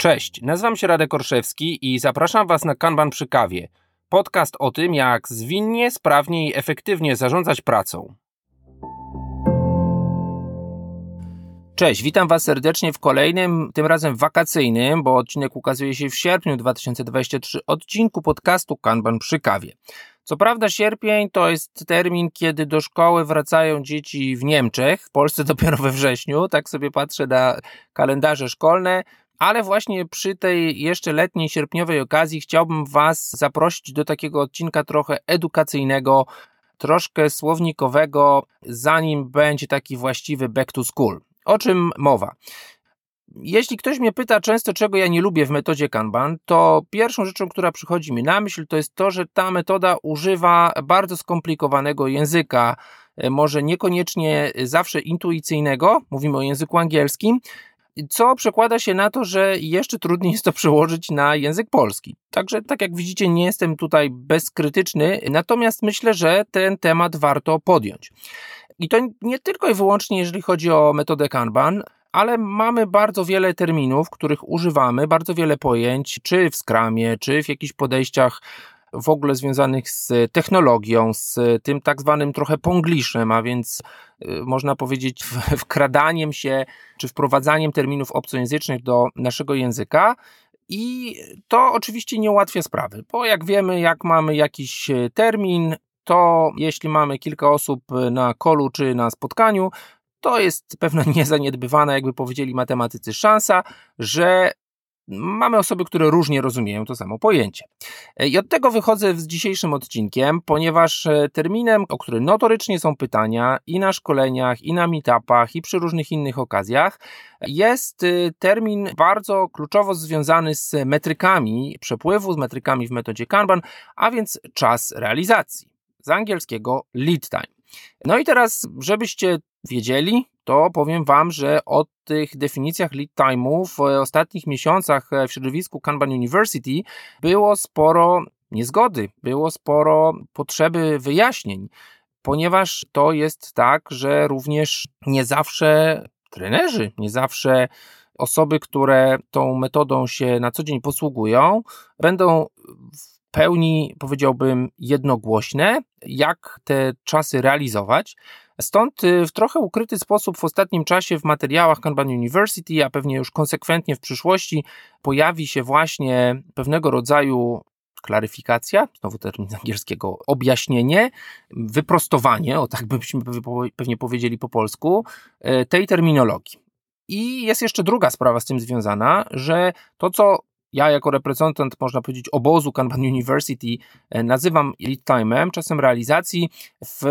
Cześć, nazywam się Radek Orszewski i zapraszam Was na Kanban przy kawie. Podcast o tym, jak zwinnie, sprawnie i efektywnie zarządzać pracą. Cześć, witam Was serdecznie w kolejnym, tym razem wakacyjnym, bo odcinek ukazuje się w sierpniu 2023 odcinku podcastu Kanban przy kawie. Co prawda sierpień to jest termin, kiedy do szkoły wracają dzieci w Niemczech, w Polsce dopiero we wrześniu, tak sobie patrzę na kalendarze szkolne, ale właśnie przy tej jeszcze letniej, sierpniowej okazji chciałbym Was zaprosić do takiego odcinka trochę edukacyjnego, troszkę słownikowego, zanim będzie taki właściwy back to school. O czym mowa? Jeśli ktoś mnie pyta często, czego ja nie lubię w metodzie Kanban, to pierwszą rzeczą, która przychodzi mi na myśl, to jest to, że ta metoda używa bardzo skomplikowanego języka, e, może niekoniecznie zawsze intuicyjnego, mówimy o języku angielskim, co przekłada się na to, że jeszcze trudniej jest to przełożyć na język polski. Także, tak jak widzicie, nie jestem tutaj bezkrytyczny, natomiast myślę, że ten temat warto podjąć. I to nie tylko i wyłącznie, jeżeli chodzi o metodę Kanban, ale mamy bardzo wiele terminów, których używamy, bardzo wiele pojęć, czy w skramie, czy w jakichś podejściach w ogóle związanych z technologią, z tym tak zwanym trochę pongliszem, a więc y, można powiedzieć wkradaniem się czy wprowadzaniem terminów obcojęzycznych do naszego języka. I to oczywiście nie ułatwia sprawy, bo jak wiemy, jak mamy jakiś termin, to jeśli mamy kilka osób na kolu czy na spotkaniu, to jest pewna niezaniedbywana, jakby powiedzieli matematycy, szansa, że mamy osoby, które różnie rozumieją to samo pojęcie. I od tego wychodzę z dzisiejszym odcinkiem, ponieważ e, terminem, o który notorycznie są pytania i na szkoleniach, i na meetupach, i przy różnych innych okazjach, jest e, termin bardzo kluczowo związany z metrykami przepływu, z metrykami w metodzie Kanban, a więc czas realizacji. Z angielskiego lead time. No i teraz, żebyście wiedzieli, to powiem Wam, że o tych definicjach lead time'u w ostatnich miesiącach w środowisku Kanban University było sporo niezgody, było sporo potrzeby wyjaśnień, ponieważ to jest tak, że również nie zawsze trenerzy, nie zawsze osoby, które tą metodą się na co dzień posługują, będą w pełni, powiedziałbym, jednogłośne, jak te czasy realizować. Stąd y, w trochę ukryty sposób w ostatnim czasie w materiałach Kanban University, a pewnie już konsekwentnie w przyszłości, pojawi się właśnie pewnego rodzaju klaryfikacja, znowu termin angielskiego, objaśnienie, wyprostowanie, o tak byśmy pewnie powiedzieli po polsku, y, tej terminologii. I jest jeszcze druga sprawa z tym związana, że to, co ja jako reprezentant, można powiedzieć, obozu Kanban University y, nazywam lead time'em, czasem realizacji w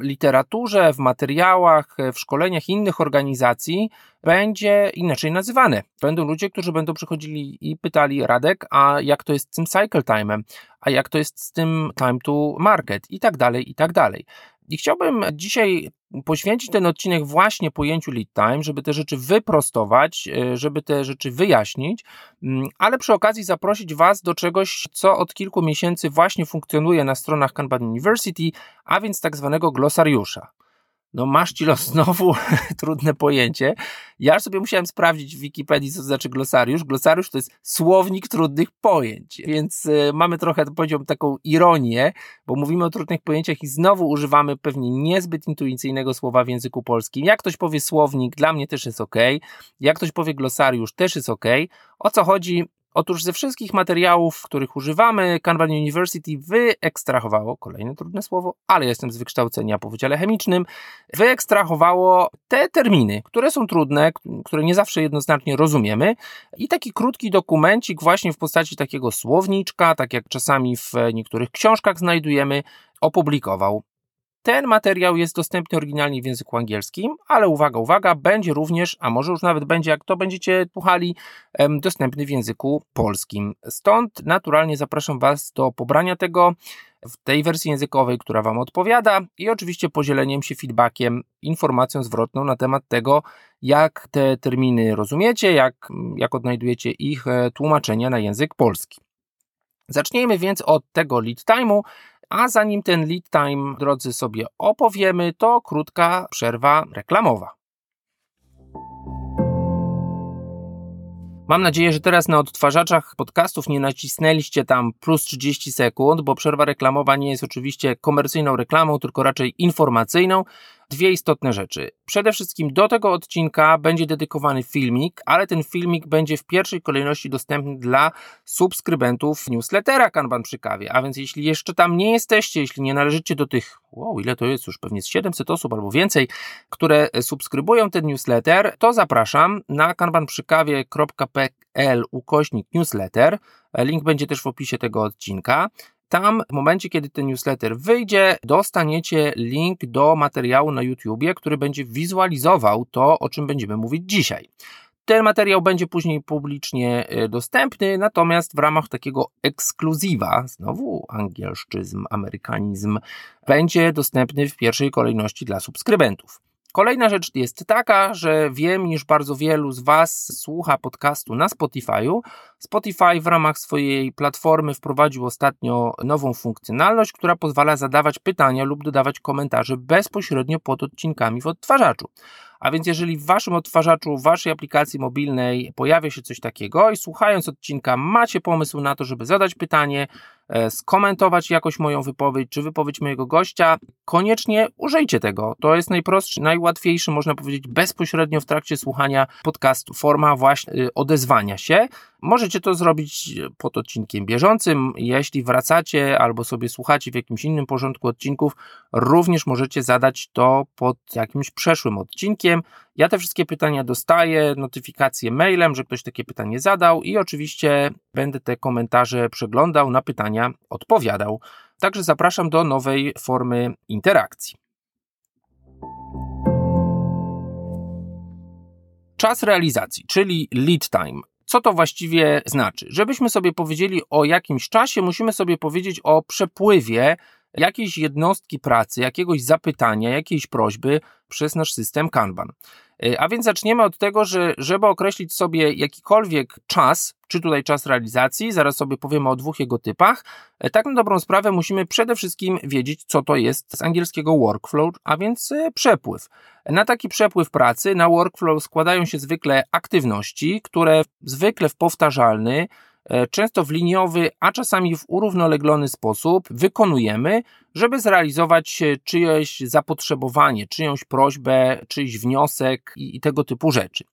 literaturze, w materiałach, w szkoleniach innych organizacji będzie inaczej nazywane. Będą ludzie, którzy będą przychodzili i pytali Radek, a jak to jest z tym cycle time'em, a jak to jest z tym time to market i tak dalej, i tak dalej. I chciałbym dzisiaj poświęcić ten odcinek właśnie pojęciu lead time, żeby te rzeczy wyprostować, e, żeby te rzeczy wyjaśnić, mm, ale przy okazji zaprosić Was do czegoś, co od kilku miesięcy właśnie funkcjonuje na stronach Kanban University, a więc tak zwanego glosariusza. No masz ci los znowu trudne pojęcie. Ja sobie musiałem sprawdzić w Wikipedii, co znaczy glosariusz. Glosariusz to jest słownik trudnych pojęć, więc y, mamy trochę, powiedziałbym, taką ironię, bo mówimy o trudnych pojęciach i znowu używamy pewnie niezbyt intuicyjnego słowa w języku polskim. Jak ktoś powie słownik, dla mnie też jest ok. Jak ktoś powie glosariusz, też jest ok. O co chodzi? Otóż ze wszystkich materiałów, których używamy, Kanban University wyekstrahowało, kolejne trudne słowo, ale jestem z wykształcenia po Wydziale Chemicznym, wyekstrahowało te terminy, które są trudne, które nie zawsze jednoznacznie rozumiemy i taki krótki dokumencik właśnie w postaci takiego słowniczka, tak jak czasami w niektórych książkach znajdujemy, opublikował. Ten materiał jest dostępny oryginalnie w języku angielskim, ale uwaga, uwaga, będzie również, a może już nawet będzie, jak to będziecie słuchali, dostępny w języku polskim. Stąd naturalnie zapraszam Was do pobrania tego w tej wersji językowej, która Wam odpowiada i oczywiście podzieleniem się feedbackiem, informacją zwrotną na temat tego, jak te terminy rozumiecie, jak, jak odnajdujecie ich e, tłumaczenia na język polski. Zacznijmy więc od tego lead time'u, a zanim ten lead time, drodzy sobie opowiemy, to krótka przerwa reklamowa. Mam nadzieję, że teraz na odtwarzaczach podcastów nie nacisnęliście tam plus 30 sekund, bo przerwa reklamowa nie jest oczywiście komercyjną reklamą, tylko raczej informacyjną dwie istotne rzeczy. Przede wszystkim do tego odcinka będzie dedykowany filmik, ale ten filmik będzie w pierwszej kolejności dostępny dla subskrybentów newslettera Kanban przy kawie. A więc jeśli jeszcze tam nie jesteście, jeśli nie należycie do tych, wow, ile to jest już, pewnie z 700 osób albo więcej, które subskrybują ten newsletter, to zapraszam na kanbanprzykawie.pl ukośnik newsletter. Link będzie też w opisie tego odcinka. Tam, w momencie, kiedy ten newsletter wyjdzie, dostaniecie link do materiału na YouTubie, który będzie wizualizował to, o czym będziemy mówić dzisiaj. Ten materiał będzie później publicznie e, dostępny, natomiast w ramach takiego ekskluzywa, znowu angielszczyzm, amerykanizm, będzie dostępny w pierwszej kolejności dla subskrybentów. Kolejna rzecz jest taka, że wiem, iż bardzo wielu z Was słucha podcastu na Spotify'u. Spotify w ramach swojej platformy wprowadził ostatnio nową funkcjonalność, która pozwala zadawać pytania lub dodawać komentarze bezpośrednio pod odcinkami w odtwarzaczu. A więc jeżeli w waszym odtwarzaczu, w waszej aplikacji mobilnej pojawia się coś takiego i słuchając odcinka macie pomysł na to, żeby zadać pytanie, skomentować jakoś moją wypowiedź czy wypowiedź mojego gościa, koniecznie użyjcie tego. To jest najprostszy, najłatwiejszy, można powiedzieć, bezpośrednio w trakcie słuchania podcastu forma właśnie e, odezwania się. Możecie to zrobić pod odcinkiem bieżącym. Jeśli wracacie albo sobie słuchacie w jakimś innym porządku odcinków, również możecie zadać to pod jakimś przeszłym odcinkiem. Ja te wszystkie pytania dostaję, notyfikacje mailem, że ktoś takie pytanie zadał i oczywiście będę te komentarze przeglądał, na pytania odpowiadał. Także zapraszam do nowej formy interakcji. Czas realizacji, czyli lead time. Co to właściwie znaczy? Żebyśmy sobie powiedzieli o jakimś czasie, musimy sobie powiedzieć o przepływie jakiejś jednostki pracy, jakiegoś zapytania, jakiejś prośby przez nasz system Kanban. E, a więc zaczniemy od tego, że żeby określić sobie jakikolwiek czas, czy tutaj czas realizacji, zaraz sobie powiemy o dwóch jego typach, e, tak na dobrą sprawę musimy przede wszystkim wiedzieć, co to jest z angielskiego workflow, a więc e, przepływ. Na taki przepływ pracy, na workflow składają się zwykle aktywności, które zwykle w powtarzalny, często w liniowy, a czasami w urównoleglony sposób wykonujemy, żeby zrealizować czyjeś zapotrzebowanie, czyjąś prośbę, czyjś wniosek i, i tego typu rzeczy.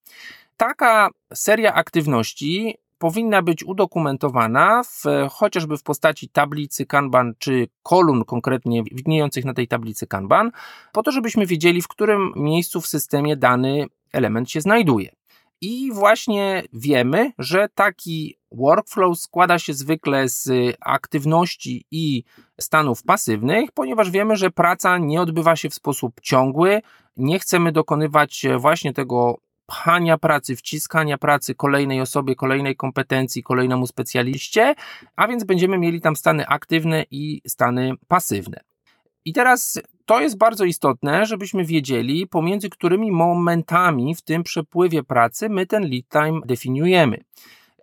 Taka seria aktywności powinna być udokumentowana w, chociażby w postaci tablicy Kanban czy kolumn konkretnie widniejących na tej tablicy Kanban, po to, żebyśmy wiedzieli, w którym miejscu w systemie dany element się znajduje. I właśnie wiemy, że taki workflow składa się zwykle z aktywności i stanów pasywnych, ponieważ wiemy, że praca nie odbywa się w sposób ciągły. Nie chcemy dokonywać właśnie tego pchania pracy, wciskania pracy kolejnej osobie, kolejnej kompetencji, kolejnemu specjaliście, a więc będziemy mieli tam stany aktywne i stany pasywne. I teraz to jest bardzo istotne, żebyśmy wiedzieli, pomiędzy którymi momentami w tym przepływie pracy my ten lead time definiujemy.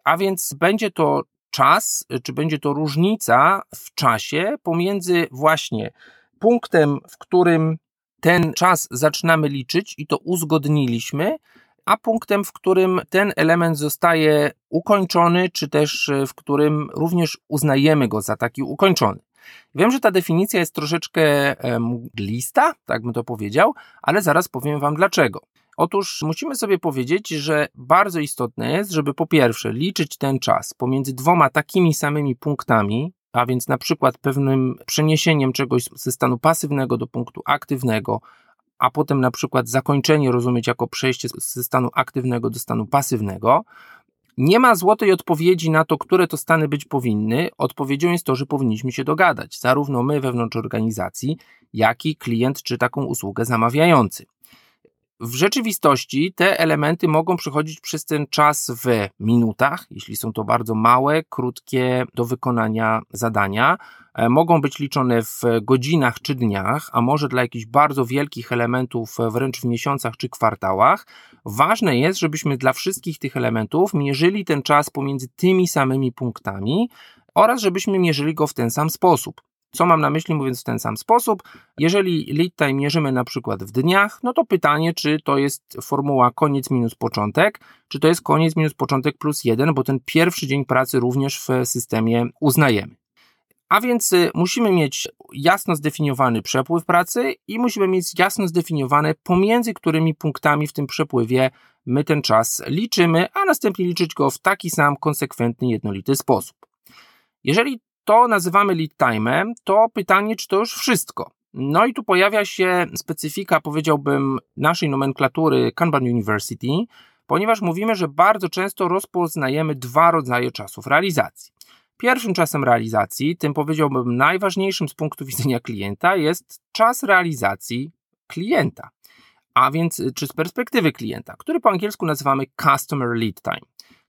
A więc będzie to czas, czy będzie to różnica w czasie pomiędzy właśnie punktem, w którym ten czas zaczynamy liczyć i to uzgodniliśmy, a punktem, w którym ten element zostaje ukończony, czy też w którym również uznajemy go za taki ukończony. Wiem, że ta definicja jest troszeczkę mglista, tak bym to powiedział, ale zaraz powiem Wam dlaczego. Otóż musimy sobie powiedzieć, że bardzo istotne jest, żeby po pierwsze liczyć ten czas pomiędzy dwoma takimi samymi punktami, a więc na przykład pewnym przeniesieniem czegoś ze stanu pasywnego do punktu aktywnego, a potem na przykład zakończenie rozumieć jako przejście ze stanu aktywnego do stanu pasywnego, nie ma złotej odpowiedzi na to, które to stany być powinny. Odpowiedzią jest to, że powinniśmy się dogadać, zarówno my wewnątrz organizacji, jak i klient czy taką usługę zamawiający. W rzeczywistości te elementy mogą przechodzić przez ten czas w minutach, jeśli są to bardzo małe, krótkie do wykonania zadania. E, mogą być liczone w godzinach czy dniach, a może dla jakichś bardzo wielkich elementów wręcz w miesiącach czy kwartałach. Ważne jest, żebyśmy dla wszystkich tych elementów mierzyli ten czas pomiędzy tymi samymi punktami oraz żebyśmy mierzyli go w ten sam sposób. Co mam na myśli mówiąc w ten sam sposób? Jeżeli lead time mierzymy na przykład w dniach, no to pytanie, czy to jest formuła koniec minus początek, czy to jest koniec minus początek plus jeden, bo ten pierwszy dzień pracy również w systemie uznajemy. A więc y, musimy mieć jasno zdefiniowany przepływ pracy i musimy mieć jasno zdefiniowane pomiędzy którymi punktami w tym przepływie my ten czas liczymy, a następnie liczyć go w taki sam konsekwentny, jednolity sposób. Jeżeli to nazywamy lead time'em, to pytanie, czy to już wszystko. No i tu pojawia się specyfika, powiedziałbym, naszej nomenklatury Kanban University, ponieważ mówimy, że bardzo często rozpoznajemy dwa rodzaje czasów realizacji. Pierwszym czasem realizacji, tym powiedziałbym najważniejszym z punktu widzenia klienta, jest czas realizacji klienta, a więc czy z perspektywy klienta, który po angielsku nazywamy Customer Lead Time.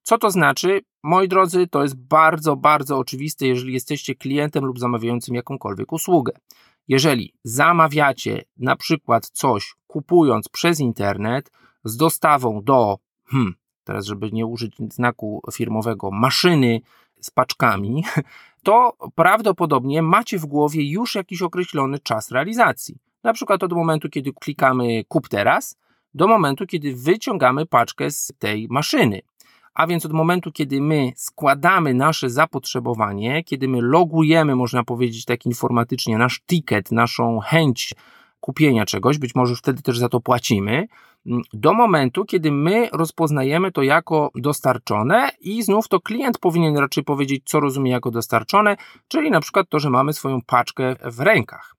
Co to znaczy? Moi drodzy, to jest bardzo, bardzo oczywiste, jeżeli jesteście klientem lub zamawiającym jakąkolwiek usługę. Jeżeli zamawiacie na przykład coś kupując przez internet z dostawą do, hmm, teraz żeby nie użyć znaku firmowego, maszyny z paczkami, to prawdopodobnie macie w głowie już jakiś określony czas realizacji. Na przykład od momentu, kiedy klikamy kup teraz, do momentu, kiedy wyciągamy paczkę z tej maszyny. A więc od momentu, kiedy my składamy nasze zapotrzebowanie, kiedy my logujemy, można powiedzieć tak informatycznie, nasz ticket, naszą chęć kupienia czegoś, być może wtedy też za to płacimy, mm, do momentu, kiedy my rozpoznajemy to jako dostarczone i znów to klient powinien raczej powiedzieć, co rozumie jako dostarczone, czyli na przykład to, że mamy swoją paczkę w rękach.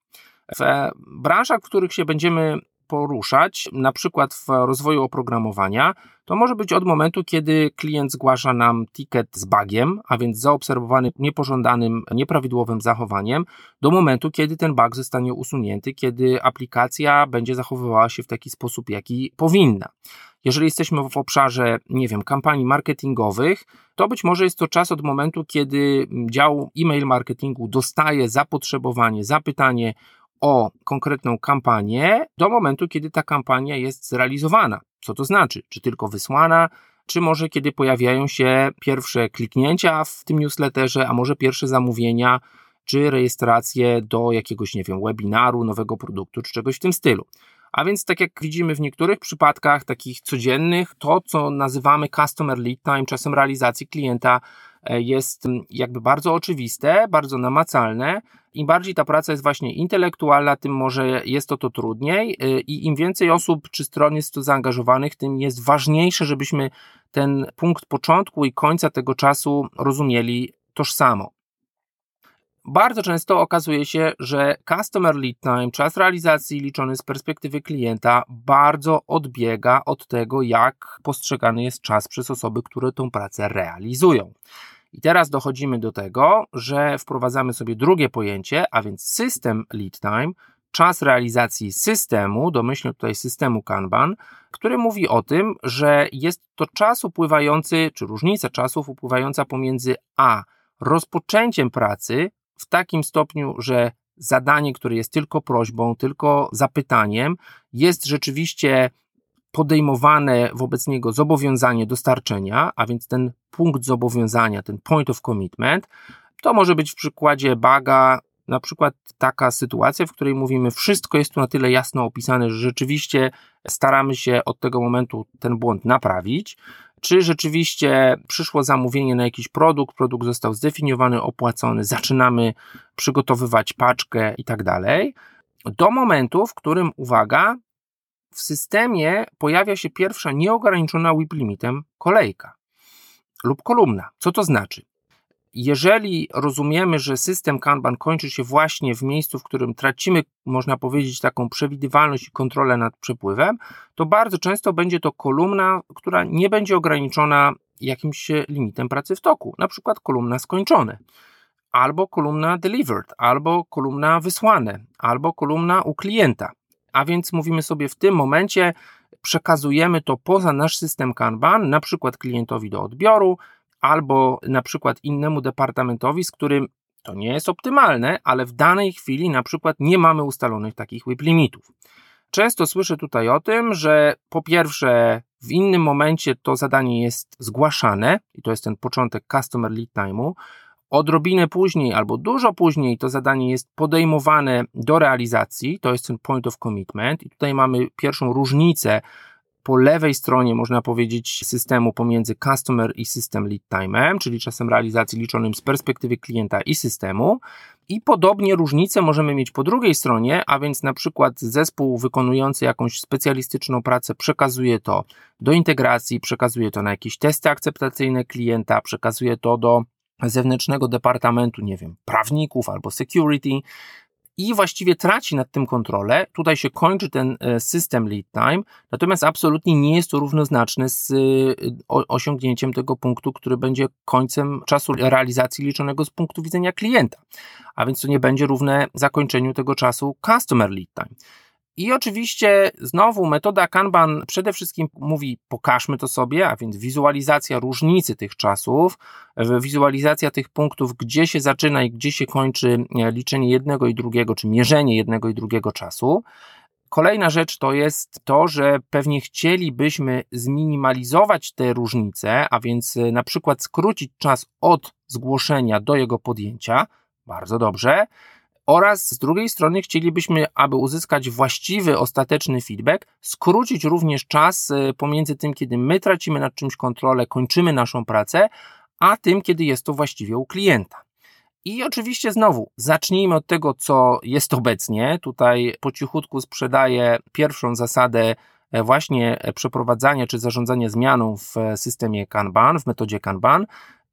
W branżach, w których się będziemy poruszać, na przykład w rozwoju oprogramowania, to może być od momentu, kiedy klient zgłasza nam ticket z bugiem, a więc zaobserwowany niepożądanym, nieprawidłowym zachowaniem, do momentu, kiedy ten bug zostanie usunięty, kiedy aplikacja będzie zachowywała się w taki sposób, jaki powinna. Jeżeli jesteśmy w obszarze, nie wiem, kampanii marketingowych, to być może jest to czas od momentu, kiedy dział e-mail marketingu dostaje zapotrzebowanie, zapytanie o konkretną kampanię do momentu, kiedy ta kampania jest zrealizowana. Co to znaczy? Czy tylko wysłana, czy może kiedy pojawiają się pierwsze kliknięcia w tym newsletterze, a może pierwsze zamówienia, czy rejestracje do jakiegoś, nie wiem, webinaru, nowego produktu, czy czegoś w tym stylu. A więc, tak jak widzimy w niektórych przypadkach takich codziennych, to co nazywamy customer lead time, czasem realizacji klienta, jest jakby bardzo oczywiste, bardzo namacalne. Im bardziej ta praca jest właśnie intelektualna, tym może jest to to trudniej e, i im więcej osób czy stron jest to zaangażowanych, tym jest ważniejsze, żebyśmy ten punkt początku i końca tego czasu rozumieli tożsamo. Bardzo często okazuje się, że customer lead time, czas realizacji liczony z perspektywy klienta, bardzo odbiega od tego, jak postrzegany jest czas przez osoby, które tą pracę realizują. I teraz dochodzimy do tego, że wprowadzamy sobie drugie pojęcie, a więc system lead time, czas realizacji systemu, domyślnie tutaj systemu Kanban, który mówi o tym, że jest to czas upływający, czy różnica czasów upływająca pomiędzy A rozpoczęciem pracy w takim stopniu, że zadanie, które jest tylko prośbą, tylko zapytaniem, jest rzeczywiście podejmowane wobec niego zobowiązanie dostarczenia, a więc ten punkt zobowiązania, ten point of commitment, to może być w przykładzie baga na przykład taka sytuacja, w której mówimy, wszystko jest tu na tyle jasno opisane, że rzeczywiście staramy się od tego momentu ten błąd naprawić. Czy rzeczywiście przyszło zamówienie na jakiś produkt, produkt został zdefiniowany, opłacony, zaczynamy przygotowywać paczkę i tak dalej, do momentu, w którym, uwaga, w systemie pojawia się pierwsza nieograniczona WIP limitem kolejka lub kolumna. Co to znaczy? jeżeli rozumiemy, że system Kanban kończy się właśnie w miejscu, w którym tracimy, można powiedzieć, taką przewidywalność i kontrolę nad przepływem, to bardzo często będzie to kolumna, która nie będzie ograniczona jakimś limitem pracy w toku, na przykład kolumna skończone, albo kolumna delivered, albo kolumna wysłane, albo kolumna u klienta. A więc mówimy sobie w tym momencie, przekazujemy to poza nasz system Kanban, na przykład klientowi do odbioru, albo na przykład innemu departamentowi, z którym to nie jest optymalne, ale w danej chwili na przykład nie mamy ustalonych takich WIP limitów. Często słyszę tutaj o tym, że po pierwsze w innym momencie to zadanie jest zgłaszane i to jest ten początek customer lead time'u. Odrobinę później albo dużo później to zadanie jest podejmowane do realizacji, to jest ten point of commitment i tutaj mamy pierwszą różnicę po lewej stronie, można powiedzieć, systemu pomiędzy customer i system lead time'em, czyli czasem realizacji liczonym z perspektywy klienta i systemu. I podobnie różnice możemy mieć po drugiej stronie, a więc na przykład zespół wykonujący jakąś specjalistyczną pracę przekazuje to do integracji, przekazuje to na jakieś testy akceptacyjne klienta, przekazuje to do zewnętrznego departamentu, nie wiem, prawników albo security, i właściwie traci nad tym kontrolę. Tutaj się kończy ten e, system lead time, natomiast absolutnie nie jest to równoznaczne z e, osiągnięciem tego punktu, który będzie końcem czasu realizacji liczonego z punktu widzenia klienta. A więc to nie będzie równe zakończeniu tego czasu customer lead time. I oczywiście znowu metoda Kanban przede wszystkim mówi pokażmy to sobie, a więc wizualizacja różnicy tych czasów, wizualizacja tych punktów, gdzie się zaczyna i gdzie się kończy e, liczenie jednego i drugiego, czy mierzenie jednego i drugiego czasu. Kolejna rzecz to jest to, że pewnie chcielibyśmy zminimalizować te różnice, a więc e, na przykład skrócić czas od zgłoszenia do jego podjęcia. Bardzo dobrze oraz z drugiej strony chcielibyśmy, aby uzyskać właściwy, ostateczny feedback, skrócić również czas e, pomiędzy tym, kiedy my tracimy nad czymś kontrolę, kończymy naszą pracę, a tym, kiedy jest to właściwie u klienta. I oczywiście znowu, zacznijmy od tego, co jest obecnie. Tutaj po cichutku sprzedaję pierwszą zasadę e, właśnie przeprowadzania czy zarządzania zmianą w systemie Kanban, w metodzie Kanban,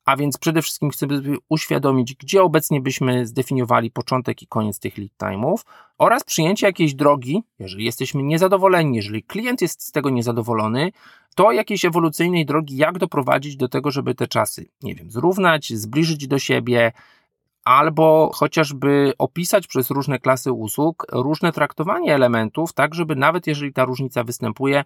a więc przede wszystkim chcemy uświadomić, gdzie obecnie byśmy zdefiniowali początek i koniec tych lead time'ów oraz przyjęcie jakiejś drogi, jeżeli jesteśmy niezadowoleni, jeżeli klient jest z tego niezadowolony, to jakiejś ewolucyjnej drogi, jak doprowadzić do tego, żeby te czasy, nie wiem, zrównać, zbliżyć do siebie, albo chociażby opisać przez różne klasy usług różne traktowanie elementów, tak żeby nawet jeżeli ta różnica występuje,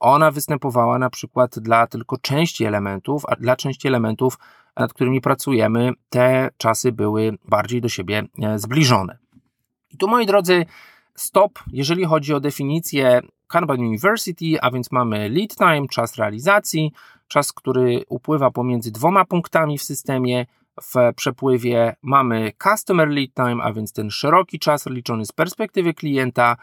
ona występowała na przykład dla tylko części elementów, a dla części elementów, nad którymi pracujemy, te czasy były bardziej do siebie e, zbliżone. I tu, moi drodzy, stop, jeżeli chodzi o definicję Kanban University, a więc mamy lead time, czas realizacji, czas, który upływa pomiędzy dwoma punktami w systemie. W przepływie mamy customer lead time, a więc ten szeroki czas liczony z perspektywy klienta,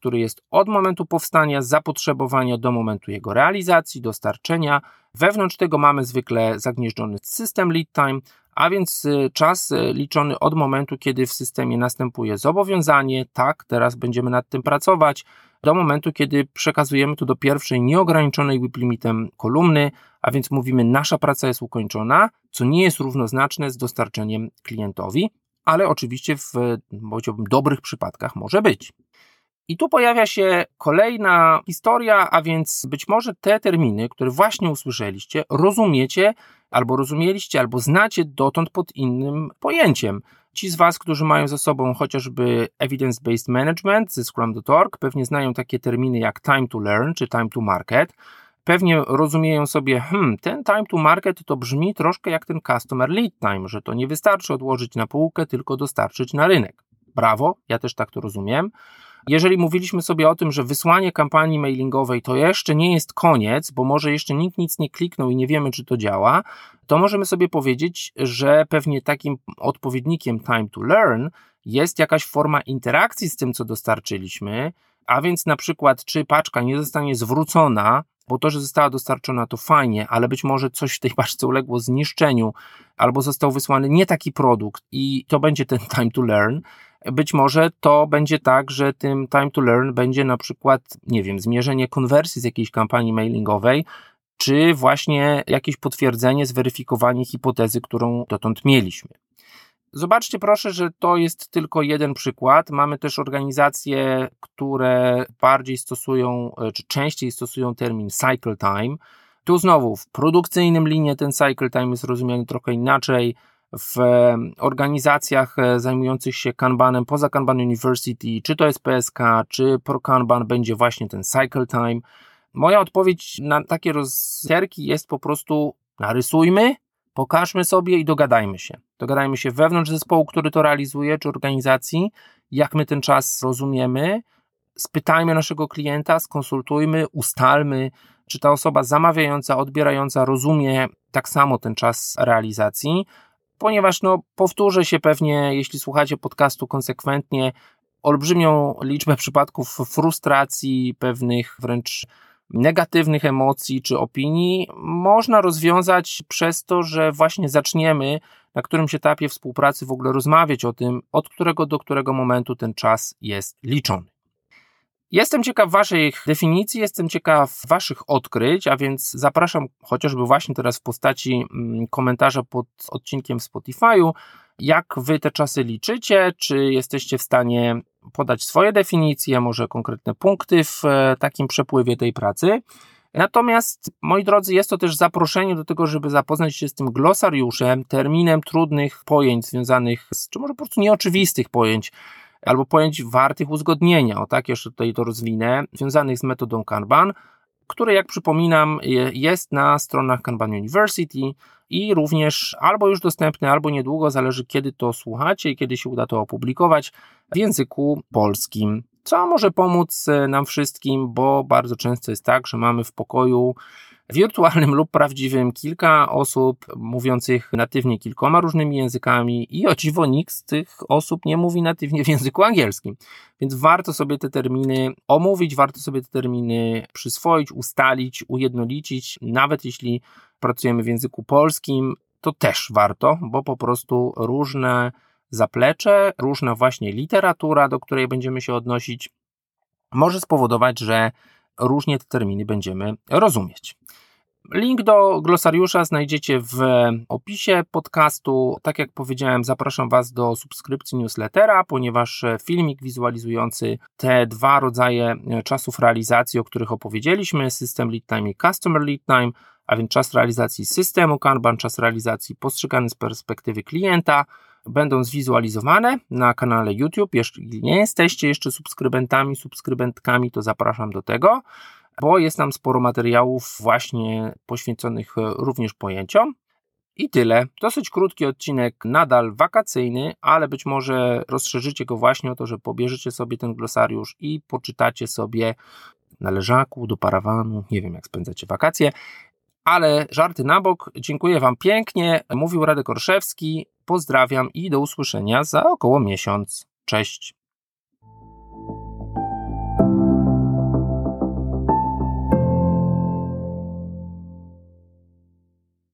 który jest od momentu powstania zapotrzebowania do momentu jego realizacji, dostarczenia. Wewnątrz tego mamy zwykle zagnieżdżony system lead time, a więc y, czas y, liczony od momentu, kiedy w systemie następuje zobowiązanie, tak, teraz będziemy nad tym pracować, do momentu, kiedy przekazujemy to do pierwszej nieograniczonej WIP limitem kolumny, a więc mówimy, nasza praca jest ukończona, co nie jest równoznaczne z dostarczeniem klientowi, ale oczywiście w powiedziałbym dobrych przypadkach może być. I tu pojawia się kolejna historia, a więc być może te terminy, które właśnie usłyszeliście, rozumiecie, albo rozumieliście, albo znacie dotąd pod innym pojęciem. Ci z Was, którzy mają za sobą chociażby Evidence-Based Management ze Scrum.org, pewnie znają takie terminy jak time to learn czy time to market. Pewnie rozumieją sobie, hmm, ten time to market to brzmi troszkę jak ten customer lead time, że to nie wystarczy odłożyć na półkę, tylko dostarczyć na rynek. Brawo, ja też tak to rozumiem. Jeżeli mówiliśmy sobie o tym, że wysłanie kampanii mailingowej to jeszcze nie jest koniec, bo może jeszcze nikt nic nie kliknął i nie wiemy, czy to działa, to możemy sobie powiedzieć, że pewnie takim odpowiednikiem time to learn jest jakaś forma interakcji z tym, co dostarczyliśmy, a więc na przykład, czy paczka nie zostanie zwrócona, bo to, że została dostarczona, to fajnie, ale być może coś w tej paczce uległo zniszczeniu, albo został wysłany nie taki produkt, i to będzie ten time to learn. Być może to będzie tak, że tym time to learn będzie na przykład, nie wiem, zmierzenie konwersji z jakiejś kampanii mailingowej, czy właśnie jakieś potwierdzenie, zweryfikowanie hipotezy, którą dotąd mieliśmy. Zobaczcie proszę, że to jest tylko jeden przykład. Mamy też organizacje, które bardziej stosują, czy częściej stosują termin cycle time. Tu znowu w produkcyjnym linie ten cycle time jest rozumiany trochę inaczej w organizacjach e, zajmujących się Kanbanem poza Kanban University, czy to jest PSK, czy ProKanban, będzie właśnie ten cycle time. Moja odpowiedź na takie rozterki jest po prostu narysujmy, pokażmy sobie i dogadajmy się. Dogadajmy się wewnątrz zespołu, który to realizuje, czy organizacji, jak my ten czas rozumiemy, spytajmy naszego klienta, skonsultujmy, ustalmy, czy ta osoba zamawiająca, odbierająca rozumie tak samo ten czas realizacji, ponieważ no, powtórzę się pewnie, jeśli słuchacie podcastu konsekwentnie, olbrzymią liczbę przypadków frustracji, pewnych wręcz negatywnych emocji czy opinii można rozwiązać przez to, że właśnie zaczniemy na którymś etapie współpracy w ogóle rozmawiać o tym, od którego do którego momentu ten czas jest liczony. Jestem ciekaw Waszych definicji, jestem ciekaw Waszych odkryć, a więc zapraszam chociażby właśnie teraz w postaci mm, komentarza pod odcinkiem w Spotify'u, jak Wy te czasy liczycie, czy jesteście w stanie podać swoje definicje, może konkretne punkty w e, takim przepływie tej pracy. Natomiast, moi drodzy, jest to też zaproszenie do tego, żeby zapoznać się z tym glosariuszem, terminem trudnych pojęć związanych z, czy może po prostu nieoczywistych pojęć, albo pojęć wartych uzgodnienia, o tak jeszcze tutaj to rozwinę, związanych z metodą Kanban, które, jak przypominam, jest na stronach Kanban University i również albo już dostępne, albo niedługo, zależy kiedy to słuchacie i kiedy się uda to opublikować w języku polskim. Co może pomóc e, nam wszystkim, bo bardzo często jest tak, że mamy w pokoju wirtualnym lub prawdziwym kilka osób mówiących natywnie kilkoma różnymi językami i o dziwo nikt z tych osób nie mówi natywnie w języku angielskim. Więc warto sobie te terminy omówić, warto sobie te terminy przyswoić, ustalić, ujednolicić, nawet jeśli pracujemy w języku polskim, to też warto, bo po prostu różne zaplecze, różna właśnie literatura, do której będziemy się odnosić, może spowodować, że różnie te terminy będziemy rozumieć. Link do glosariusza znajdziecie w opisie podcastu. Tak jak powiedziałem, zapraszam Was do subskrypcji newslettera, ponieważ filmik wizualizujący te dwa rodzaje czasów realizacji, o których opowiedzieliśmy, system lead time i customer lead time, a więc czas realizacji systemu Kanban, czas realizacji postrzegany z perspektywy klienta, będą zwizualizowane na kanale YouTube. Jeśli nie jesteście jeszcze subskrybentami, subskrybentkami, to zapraszam do tego, bo jest tam sporo materiałów właśnie poświęconych również pojęciom. I tyle. Dosyć krótki odcinek, nadal wakacyjny, ale być może rozszerzycie go właśnie o to, że pobierzecie sobie ten glosariusz i poczytacie sobie na leżaku, do parawanu, nie wiem jak spędzacie wakacje. Ale żarty na bok, dziękuję Wam pięknie. Mówił Radek Orszewski. Pozdrawiam i do usłyszenia za około miesiąc. Cześć.